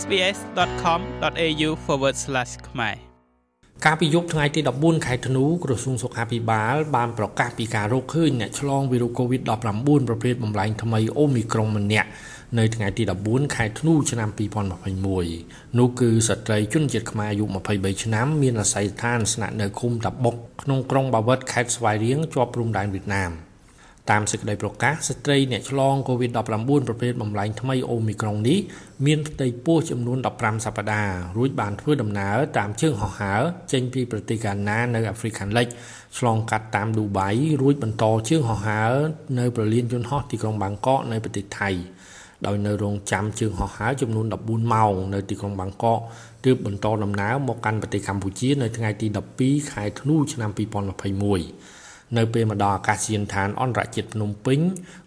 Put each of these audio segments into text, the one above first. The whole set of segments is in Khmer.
sbs.com.au/ ខ្មែរកាលពីយប់ថ្ងៃទី14ខែធ្នូក្រសួងសុខាភិបាលបានប្រកាសពីការរកឃើញអ្នកឆ្លងវីរុស COVID-19 ប្រភេទបំលែងថ្មីអូមីក្រុងម្នាក់នៅថ្ងៃទី14ខែធ្នូឆ្នាំ2021នោះគឺស្ត្រីជនជាតិខ្មែរអាយុ23ឆ្នាំមានអាស័យដ្ឋានស្នាក់នៅឃុំតាបុកក្នុងក្រុងបាវិតខេត្តស្វាយរៀងជាប់ព្រំដែនវៀតណាម តាមសេចក្តីប្រកាសស្ត្រីអ្នកឆ្លង COVID-19 ប្រភេទបំលែងថ្មីអូមីក្រុងនេះមានផ្ទៃពោះចំនួន15សប្តាហ៍រួចបានធ្វើដំណើរតាមជើងហោះហើរចេញពីប្រទេសកាណានៅអាហ្វ្រិកខាងលិចឆ្លងកាត់តាមឌូបៃរួចបន្តជើងហោះហើរនៅប្រលានយន្តហោះទីក្រុងបាងកកនៅប្រទេសថៃដោយនៅរងចាំជើងហោះហើរចំនួន14ម៉ោងនៅទីក្រុងបាងកកទើបបន្តដំណើរមកកាន់ប្រទេសកម្ពុជានៅថ្ងៃទី12ខែធ្នូឆ្នាំ2021 នៅពេលមកដល់អាកាសយានដ្ឋានអន្តរជាតិភ្នំពេញ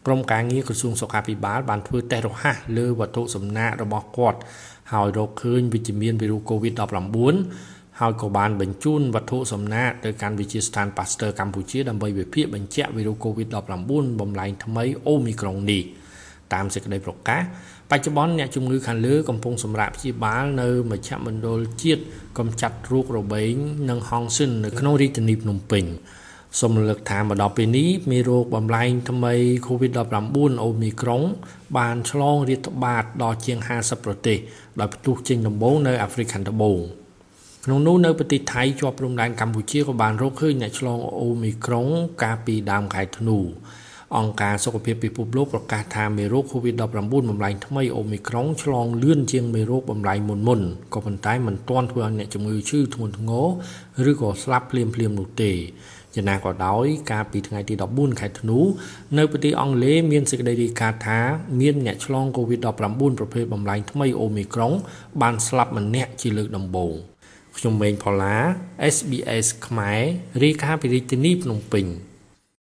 ក្រុមការងារក្រសួងសុខាភិបាលបានធ្វើតេស្តរហ័សលើវត្ថុសំណាករបស់គាត់ហើយរកឃើញវិជ្ជមានវីរុស COVID-19 ហើយក៏បានបញ្ជូនវត្ថុសំណាកទៅកាន់វិទ្យាស្ថានប៉ាស្ទ័រកម្ពុជាដើម្បីវិភាគបញ្ជាក់វីរុស COVID-19 បំលែងថ្មីអូមីក្រុងនេះតាមសេចក្តីប្រកាសបច្ចុប្បន្នអ្នកជំងឺខាងលើកំពុងសម្រាកព្យាបាលនៅមជ្ឈមណ្ឌលជាតិកម្ចាត់រោគរបេងនិងហងស៊ិននៅក្នុងរាជធានីភ្នំពេញ សូមរលឹកថាមកដល់ពេលនេះមេរោគបំលែងថ្មី COVID-19 អូមីក្រុង បានឆ្លងរាតត្បាតដល់ជាង50ប្រទេសដោយផ្ទុះចេញដំបូងនៅអាហ្វ្រិកខាងត្បូងក្នុងនោះនៅប្រទេសថៃជាប់ព្រំដែនកម្ពុជាក៏បានរកឃើញអ្នកឆ្លងអូមីក្រុង កាលពីដើមខែធ្នូអង្គការសុខភាពពិភពលោកប្រកាសថាមេរោគ COVID-19 បំលែងថ្មីអូមីក្រុងឆ្លងលឿនជាងមេរោគបំលែងមុនមុនក៏ប៉ុន្តែមិនទាន់ធ្វើឲ្យអ្នកជំងឺឈឺធ្ងន់ធ្ងរឬក៏ស្លាប់ភ្លាមៗនោះទេ យ៉ាងណាក៏ដោយកាលពីថ្ងៃទី14ខែធ្នូនៅប្រទេសអង់គ្លេសមានសេចក្តីរាយការណ៍ថាមានអ្នកឆ្លង COVID-19 ប្រភេទបំលែងថ្មីអូមីក្រុង បានស្លាប់ម្នាក់ជាលើកដំបូងខ្ញុំម៉េងផល្លា SBS ខ្មែររាយការណ៍ពីរាជធានីភ្នំពេញ